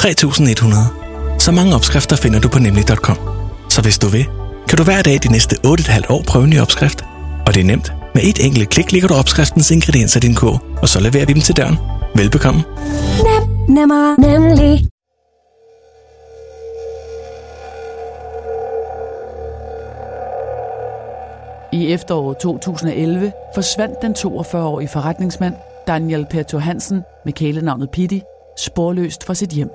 3100. Så mange opskrifter finder du på nemlig.com. Så hvis du vil, kan du hver dag de næste 8,5 år prøve en ny opskrift. Og det er nemt. Med et enkelt klik ligger du opskriftens ingredienser i din kog, og så leverer vi dem til døren. Velbekomme. Nem, nemmer, nemlig. I efteråret 2011 forsvandt den 42-årige forretningsmand Daniel Perto Hansen med kælenavnet Pitti sporløst fra sit hjem.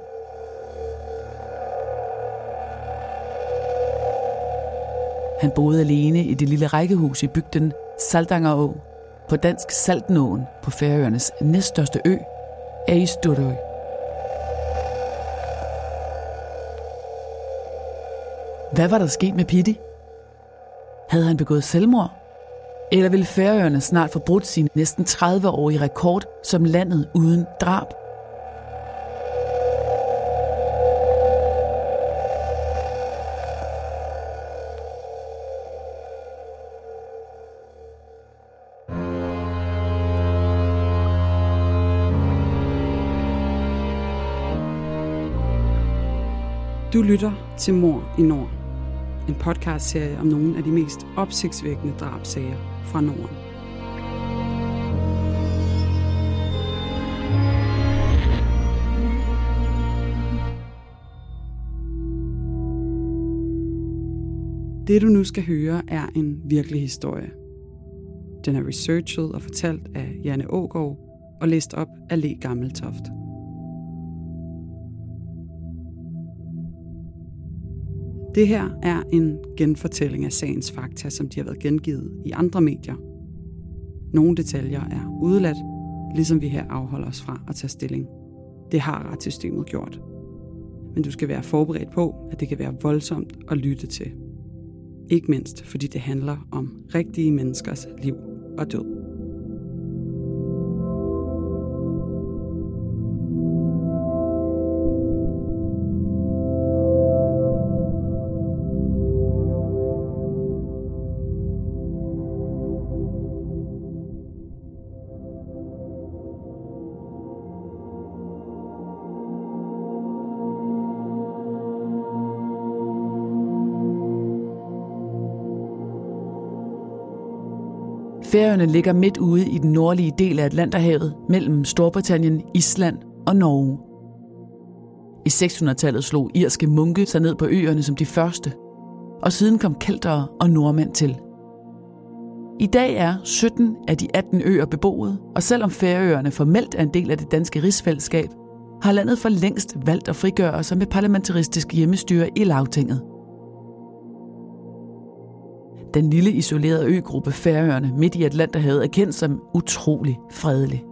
Han boede alene i det lille rækkehus i bygden Saldangerå på dansk Saltenåen på Færøernes næststørste ø, Eisturøy. Hvad var der sket med Pitti? Havde han begået selvmord? Eller ville Færøerne snart få brudt sin næsten 30-årige rekord som landet uden drab? Du lytter til Mor i Nord. En podcastserie om nogle af de mest opsigtsvækkende drabsager fra Norden. Det du nu skal høre er en virkelig historie. Den er researchet og fortalt af Janne Ågaard og læst op af Le Gammeltoft. Det her er en genfortælling af sagens fakta, som de har været gengivet i andre medier. Nogle detaljer er udeladt, ligesom vi her afholder os fra at tage stilling. Det har retssystemet gjort. Men du skal være forberedt på, at det kan være voldsomt at lytte til. Ikke mindst fordi det handler om rigtige menneskers liv og død. Færøerne ligger midt ude i den nordlige del af Atlanterhavet mellem Storbritannien, Island og Norge. I 600-tallet slog irske munke sig ned på øerne som de første, og siden kom kældere og nordmænd til. I dag er 17 af de 18 øer beboet, og selvom Færøerne formelt er en del af det danske rigsfællesskab, har landet for længst valgt at frigøre sig med parlamentaristisk hjemmestyre i lavtinget – den lille isolerede øgruppe Færøerne midt i Atlanterhavet er kendt som utrolig fredelig.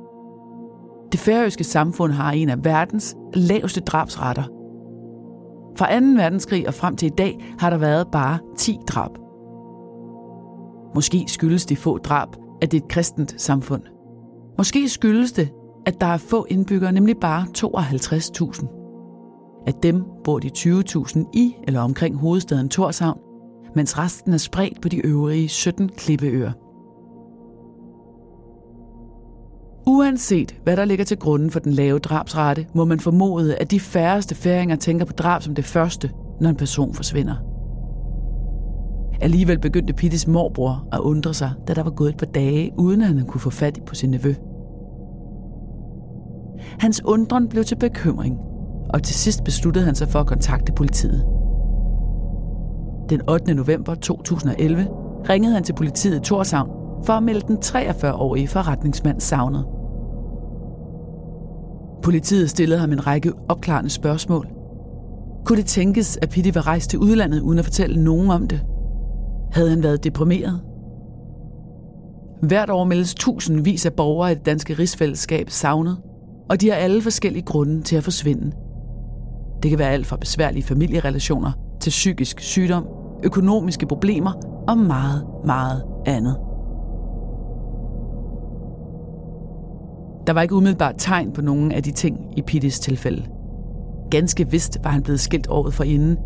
Det færøske samfund har en af verdens laveste drabsretter. Fra 2. verdenskrig og frem til i dag har der været bare 10 drab. Måske skyldes de få drab, at det er et kristent samfund. Måske skyldes det, at der er få indbyggere, nemlig bare 52.000. Af dem bor de 20.000 i eller omkring hovedstaden Torshavn, mens resten er spredt på de øvrige 17 klippeøer. Uanset hvad der ligger til grunden for den lave drabsrate, må man formode, at de færreste færinger tænker på drab som det første, når en person forsvinder. Alligevel begyndte Pittis morbror at undre sig, da der var gået et par dage, uden at han kunne få fat på sin nevø. Hans undren blev til bekymring, og til sidst besluttede han sig for at kontakte politiet. Den 8. november 2011 ringede han til politiet i Torshavn for at melde den 43-årige forretningsmand savnet. Politiet stillede ham en række opklarende spørgsmål. Kunne det tænkes, at Pitti var rejst til udlandet uden at fortælle nogen om det? Havde han været deprimeret? Hvert år meldes tusindvis af borgere i det danske rigsfællesskab savnet, og de har alle forskellige grunde til at forsvinde. Det kan være alt fra besværlige familierelationer til psykisk sygdom, økonomiske problemer og meget, meget andet. Der var ikke umiddelbart tegn på nogen af de ting i Pittis tilfælde. Ganske vist var han blevet skilt året for inden.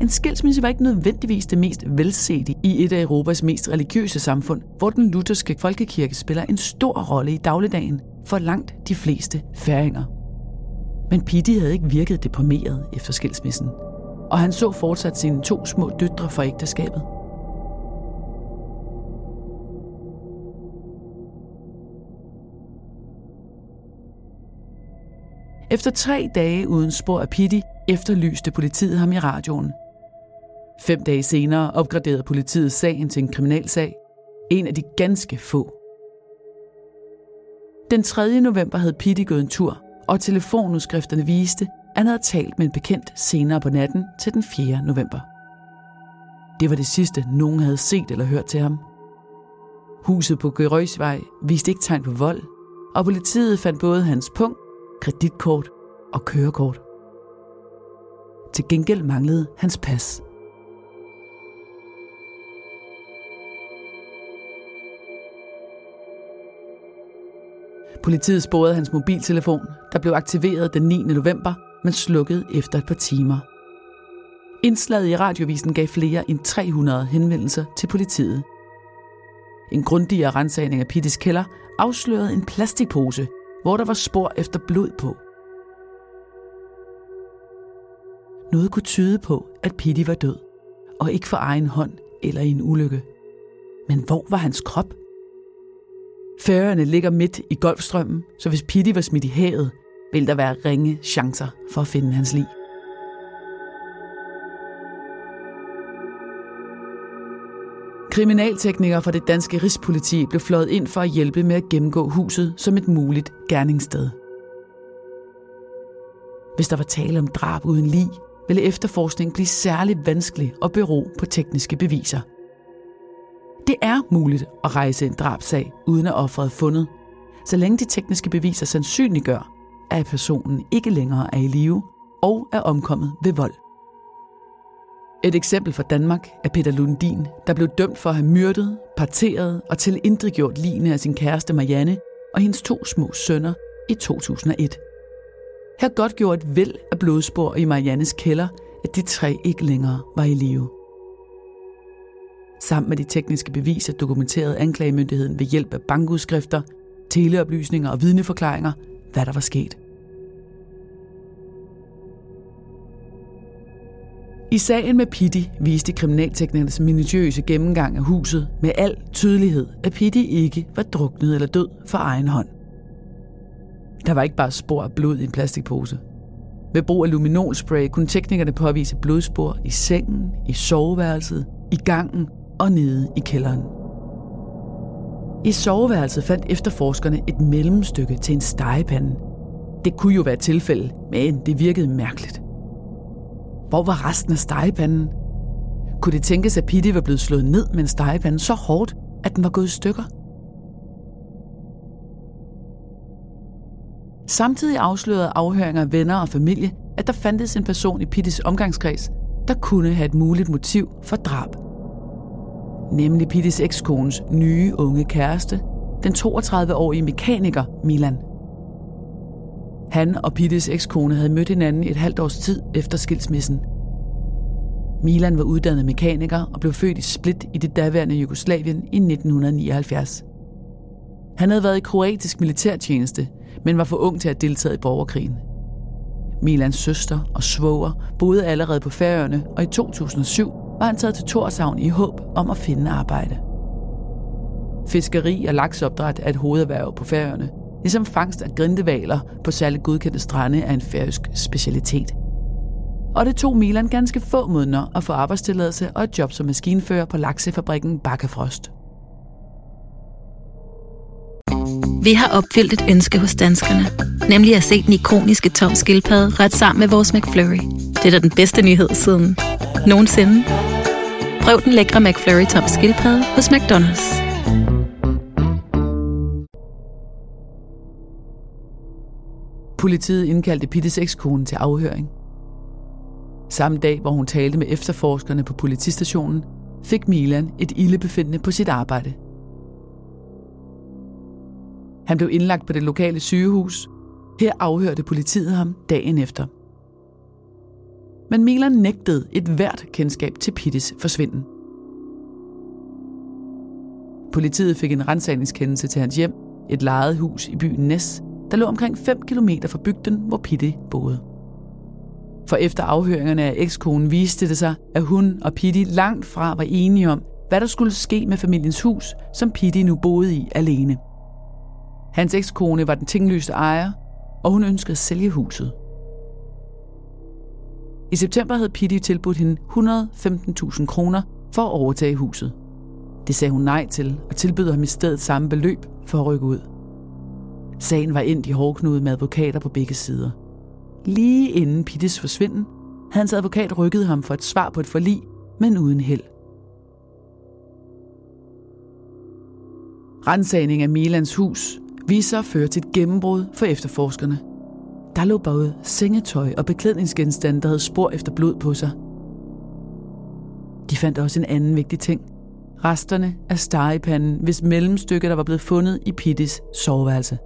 En skilsmisse var ikke nødvendigvis det mest velsete i et af Europas mest religiøse samfund, hvor den lutherske folkekirke spiller en stor rolle i dagligdagen for langt de fleste færinger. Men Pitti havde ikke virket deprimeret efter skilsmissen, og han så fortsat sine to små døtre for ægteskabet. Efter tre dage uden spor af Pitti, efterlyste politiet ham i radioen. Fem dage senere opgraderede politiet sagen til en kriminalsag. En af de ganske få. Den 3. november havde Pitti gået en tur, og telefonudskrifterne viste, han havde talt med en bekendt senere på natten til den 4. november. Det var det sidste, nogen havde set eller hørt til ham. Huset på Gerøjsvej viste ikke tegn på vold, og politiet fandt både hans punkt, kreditkort og kørekort. Til gengæld manglede hans pas. Politiet sporede hans mobiltelefon, der blev aktiveret den 9. november, men slukkede efter et par timer. Indslaget i radiovisen gav flere end 300 henvendelser til politiet. En grundigere rensagning af Pittis kælder afslørede en plastikpose, hvor der var spor efter blod på. Noget kunne tyde på, at Pitti var død, og ikke for egen hånd eller i en ulykke. Men hvor var hans krop? Færøerne ligger midt i Golfstrømmen, så hvis Pitti var smidt i havet, vil der være ringe chancer for at finde hans lig. Kriminalteknikere fra det danske rigspoliti blev fløjet ind for at hjælpe med at gennemgå huset som et muligt gerningssted. Hvis der var tale om drab uden lig, ville efterforskningen blive særligt vanskelig og bero på tekniske beviser. Det er muligt at rejse en drabsag uden at offeret er fundet, så længe de tekniske beviser sandsynliggør, at personen ikke længere er i live og er omkommet ved vold. Et eksempel fra Danmark er Peter Lundin, der blev dømt for at have myrdet, parteret og tilindregjort lignende af sin kæreste Marianne og hendes to små sønner i 2001. Her godt gjorde et væld af blodspor i Mariannes kælder, at de tre ikke længere var i live. Sammen med de tekniske beviser dokumenterede anklagemyndigheden ved hjælp af bankudskrifter, teleoplysninger og vidneforklaringer, hvad der var sket. I sagen med Pitti viste kriminalteknikernes minutiøse gennemgang af huset med al tydelighed, at Pitti ikke var druknet eller død for egen hånd. Der var ikke bare spor af blod i en plastikpose. Ved brug af luminolspray kunne teknikerne påvise blodspor i sengen, i soveværelset, i gangen og nede i kælderen. I soveværelset fandt efterforskerne et mellemstykke til en stegepande. Det kunne jo være tilfælde, men det virkede mærkeligt. Hvor var resten af stegepanden? Kunne det tænkes, at Pitti var blevet slået ned med en stegepande så hårdt, at den var gået i stykker? Samtidig afslørede afhøringer af venner og familie, at der fandtes en person i Pittis omgangskreds, der kunne have et muligt motiv for drab. Nemlig Pittis ekskones nye unge kæreste, den 32-årige mekaniker Milan. Han og Pittis ekskone havde mødt hinanden et halvt års tid efter skilsmissen. Milan var uddannet mekaniker og blev født i Split i det daværende Jugoslavien i 1979. Han havde været i kroatisk militærtjeneste, men var for ung til at deltage i borgerkrigen. Milans søster og svoger boede allerede på Færøerne, og i 2007 var han taget til Torshavn i håb om at finde arbejde. Fiskeri og laksopdræt er et hovederhverv på Færøerne, ligesom fangst af grindevaler på særligt godkendte strande er en færøsk specialitet. Og det tog Milan ganske få måneder at få arbejdstilladelse og et job som maskinfører på laksefabrikken Bakkefrost. Vi har opfyldt et ønske hos danskerne. Nemlig at se den ikoniske tom skildpadde ret sammen med vores McFlurry. Det er da den bedste nyhed siden nogensinde. Prøv den lækre McFlurry tom skildpadde hos McDonald's. Politiet indkaldte Pittes ekskone til afhøring. Samme dag, hvor hun talte med efterforskerne på politistationen, fik Milan et ildebefindende på sit arbejde – han blev indlagt på det lokale sygehus. Her afhørte politiet ham dagen efter. Men Milan nægtede et hvert kendskab til Pittis forsvinden. Politiet fik en rensagningskendelse til hans hjem, et lejet hus i byen Nes, der lå omkring 5 km fra bygden, hvor Pitti boede. For efter afhøringerne af ekskonen viste det sig, at hun og Pitti langt fra var enige om, hvad der skulle ske med familiens hus, som Pitti nu boede i alene. Hans ekskone var den tinglyste ejer, og hun ønskede at sælge huset. I september havde Pitti tilbudt hende 115.000 kroner for at overtage huset. Det sagde hun nej til, og tilbød ham i stedet samme beløb for at rykke ud. Sagen var endt i hårdknude med advokater på begge sider. Lige inden Pittis forsvinden, havde hans advokat rykket ham for et svar på et forlig, men uden held. Rensagning af Milans hus viser at føre til et gennembrud for efterforskerne. Der lå både sengetøj og beklædningsgenstande, der havde spor efter blod på sig. De fandt også en anden vigtig ting. Resterne af stegepanden, hvis mellemstykke, der var blevet fundet i Pittis soveværelse.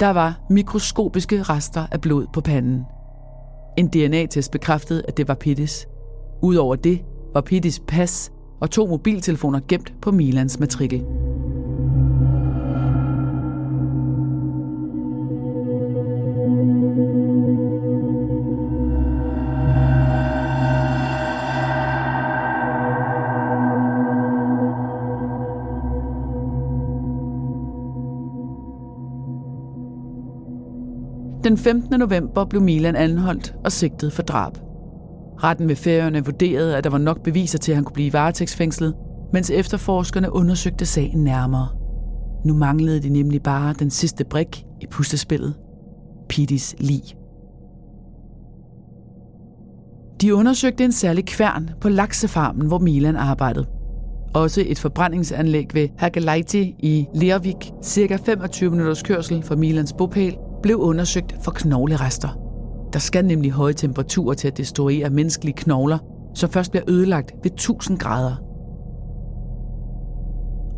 Der var mikroskopiske rester af blod på panden. En DNA-test bekræftede, at det var Pittis. Udover det var Pittis pas og to mobiltelefoner gemt på Milans matrikel. Den 15. november blev Milan anholdt og sigtet for drab. Retten ved færøerne vurderede, at der var nok beviser til, at han kunne blive varetægtsfængslet, mens efterforskerne undersøgte sagen nærmere. Nu manglede de nemlig bare den sidste brik i puslespillet. Pittis lig. De undersøgte en særlig kværn på laksefarmen, hvor Milan arbejdede. Også et forbrændingsanlæg ved Hageleiti i Lervik, cirka 25 minutters kørsel fra Milans bopæl, blev undersøgt for knoglerester. Der skal nemlig høje temperaturer til at destruere menneskelige knogler, som først bliver ødelagt ved 1000 grader.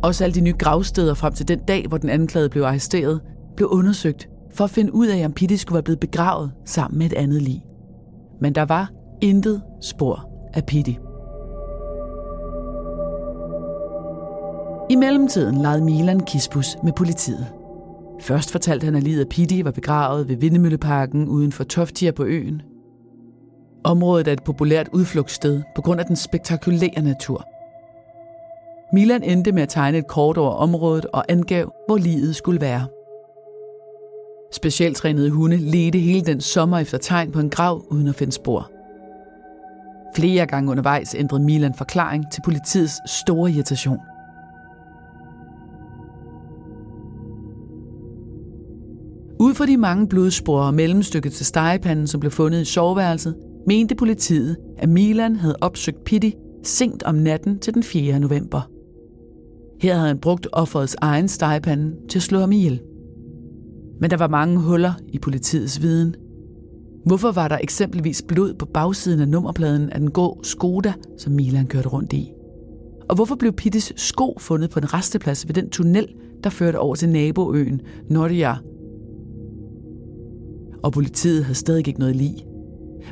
Også alle de nye gravsteder frem til den dag, hvor den anklagede blev arresteret, blev undersøgt for at finde ud af, om Pitti skulle være blevet begravet sammen med et andet lig. Men der var intet spor af Pitti. I mellemtiden legede Milan Kispus med politiet. Først fortalte han, at livet af Pitti var begravet ved Vindemølleparken uden for Toftier på øen. Området er et populært udflugtssted på grund af den spektakulære natur. Milan endte med at tegne et kort over området og angav, hvor livet skulle være. Specialtrænede hunde ledte hele den sommer efter tegn på en grav uden at finde spor. Flere gange undervejs ændrede Milan forklaring til politiets store irritation. Ud fra de mange blodspor og mellemstykket til stegepanden, som blev fundet i soveværelset, mente politiet, at Milan havde opsøgt Pitti sent om natten til den 4. november. Her havde han brugt offerets egen stegepande til at slå ham ihjel. Men der var mange huller i politiets viden. Hvorfor var der eksempelvis blod på bagsiden af nummerpladen af den gå Skoda, som Milan kørte rundt i? Og hvorfor blev Pittis sko fundet på en resteplads ved den tunnel, der førte over til naboøen Nordia og politiet havde stadig ikke noget lig.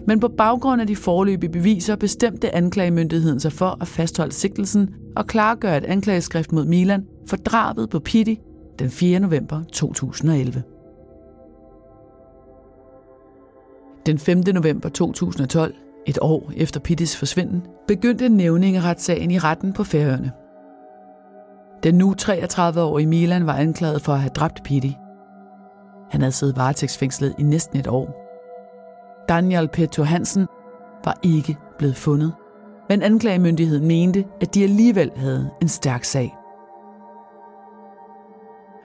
Men på baggrund af de forløbige beviser bestemte anklagemyndigheden sig for at fastholde sigtelsen og klargøre et anklageskrift mod Milan for drabet på Pitti den 4. november 2011. Den 5. november 2012, et år efter Pittis forsvinden, begyndte nævningeretssagen i retten på Færøerne. Den nu 33-årige Milan var anklaget for at have dræbt Pitti – han havde siddet varetægtsfængslet i næsten et år. Daniel Petto Hansen var ikke blevet fundet, men anklagemyndigheden mente, at de alligevel havde en stærk sag.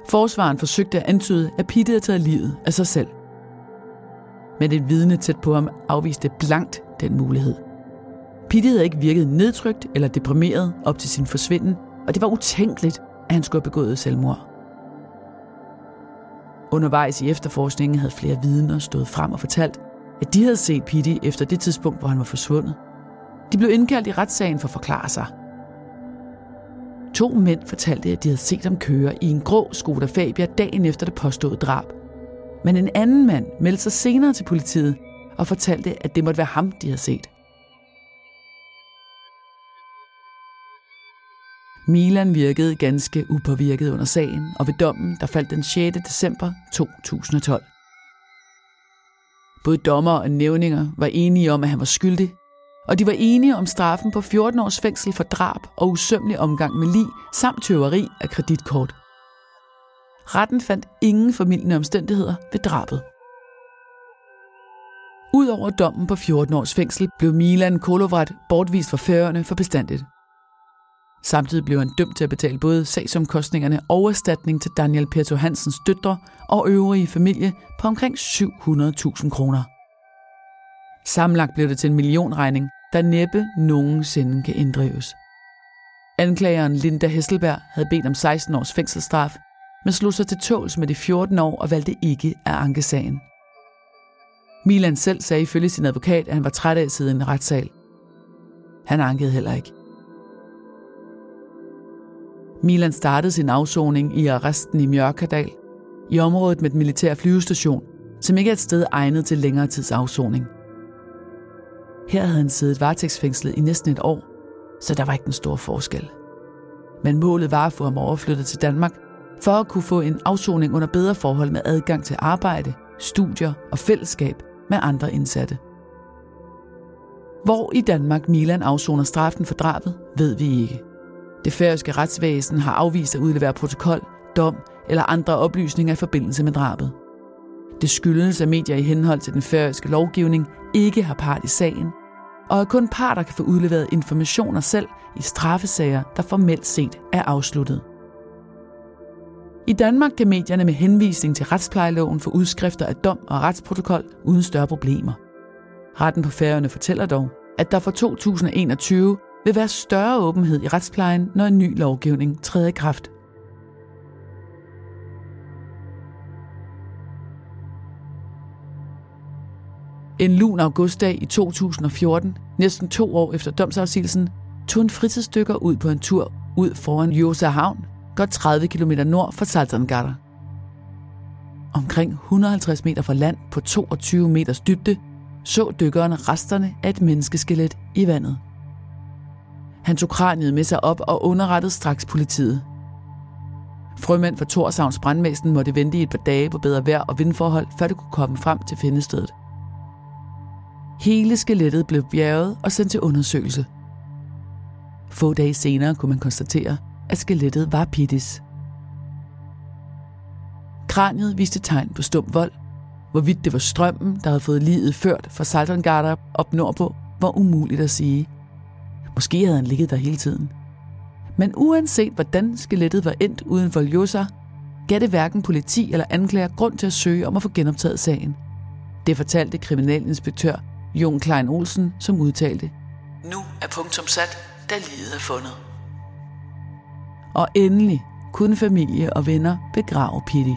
Forsvaren forsøgte at antyde, at Pitte havde taget livet af sig selv. Men et vidne tæt på ham afviste blankt den mulighed. Pitte havde ikke virket nedtrykt eller deprimeret op til sin forsvinden, og det var utænkeligt, at han skulle have begået selvmord. Undervejs i efterforskningen havde flere vidner stået frem og fortalt, at de havde set Pitti efter det tidspunkt, hvor han var forsvundet. De blev indkaldt i retssagen for at forklare sig. To mænd fortalte, at de havde set ham køre i en grå Skoda Fabia dagen efter det påståede drab. Men en anden mand meldte sig senere til politiet og fortalte, at det måtte være ham, de havde set. Milan virkede ganske upåvirket under sagen, og ved dommen, der faldt den 6. december 2012. Både dommer og nævninger var enige om, at han var skyldig, og de var enige om straffen på 14 års fængsel for drab og usømmelig omgang med lig samt tøveri af kreditkort. Retten fandt ingen formidlende omstændigheder ved drabet. Udover dommen på 14 års fængsel blev Milan Kolovrat bortvist fra færøerne for bestandigt. Samtidig blev han dømt til at betale både sagsomkostningerne og erstatning til Daniel Pietro Hansens døtre og øvrige familie på omkring 700.000 kroner. Sammenlagt blev det til en millionregning, der næppe nogensinde kan inddrives. Anklageren Linda Hesselberg havde bedt om 16 års fængselsstraf, men slog sig til tåls med de 14 år og valgte ikke at anke sagen. Milan selv sagde ifølge sin advokat, at han var træt af at sidde i en retssal. Han ankede heller ikke. Milan startede sin afsoning i arresten i Mjørkadal, i området med den militære flyvestation, som ikke er et sted egnet til længere tids afsoning. Her havde han siddet varetægtsfængslet i næsten et år, så der var ikke en stor forskel. Men målet var at få ham overflyttet til Danmark, for at kunne få en afsoning under bedre forhold med adgang til arbejde, studier og fællesskab med andre indsatte. Hvor i Danmark Milan afsoner straffen for drabet, ved vi ikke. Det færøske retsvæsen har afvist at udlevere protokol, dom eller andre oplysninger i forbindelse med drabet. Det skyldes, at medier i henhold til den færøske lovgivning ikke har part i sagen, og at kun parter kan få udleveret informationer selv i straffesager, der formelt set er afsluttet. I Danmark kan medierne med henvisning til retsplejeloven få udskrifter af dom og retsprotokol uden større problemer. Retten på færøerne fortæller dog, at der fra 2021 vil være større åbenhed i retsplejen, når en ny lovgivning træder i kraft. En lun augustdag i 2014, næsten to år efter domsafsigelsen, tog en fritidsdykker ud på en tur ud foran Josa Havn, godt 30 km nord for Salzangata. Omkring 150 meter fra land på 22 meters dybde, så dykkeren resterne af et menneskeskelet i vandet. Han tog kraniet med sig op og underrettede straks politiet. Frømænd fra Torshavns brandvæsen måtte vente i et par dage på bedre vejr og vindforhold, før det kunne komme frem til findestedet. Hele skelettet blev bjerget og sendt til undersøgelse. Få dage senere kunne man konstatere, at skelettet var Pittis. Kraniet viste tegn på stum vold. Hvorvidt det var strømmen, der havde fået livet ført fra Saltongarder op nordpå, var umuligt at sige. Måske havde han ligget der hele tiden. Men uanset hvordan skelettet var endt uden for Ljosa, gav det hverken politi eller anklager grund til at søge om at få genoptaget sagen. Det fortalte kriminalinspektør Jon Klein Olsen, som udtalte, Nu er punktum sat, da livet er fundet. Og endelig kunne familie og venner begrave Pitti.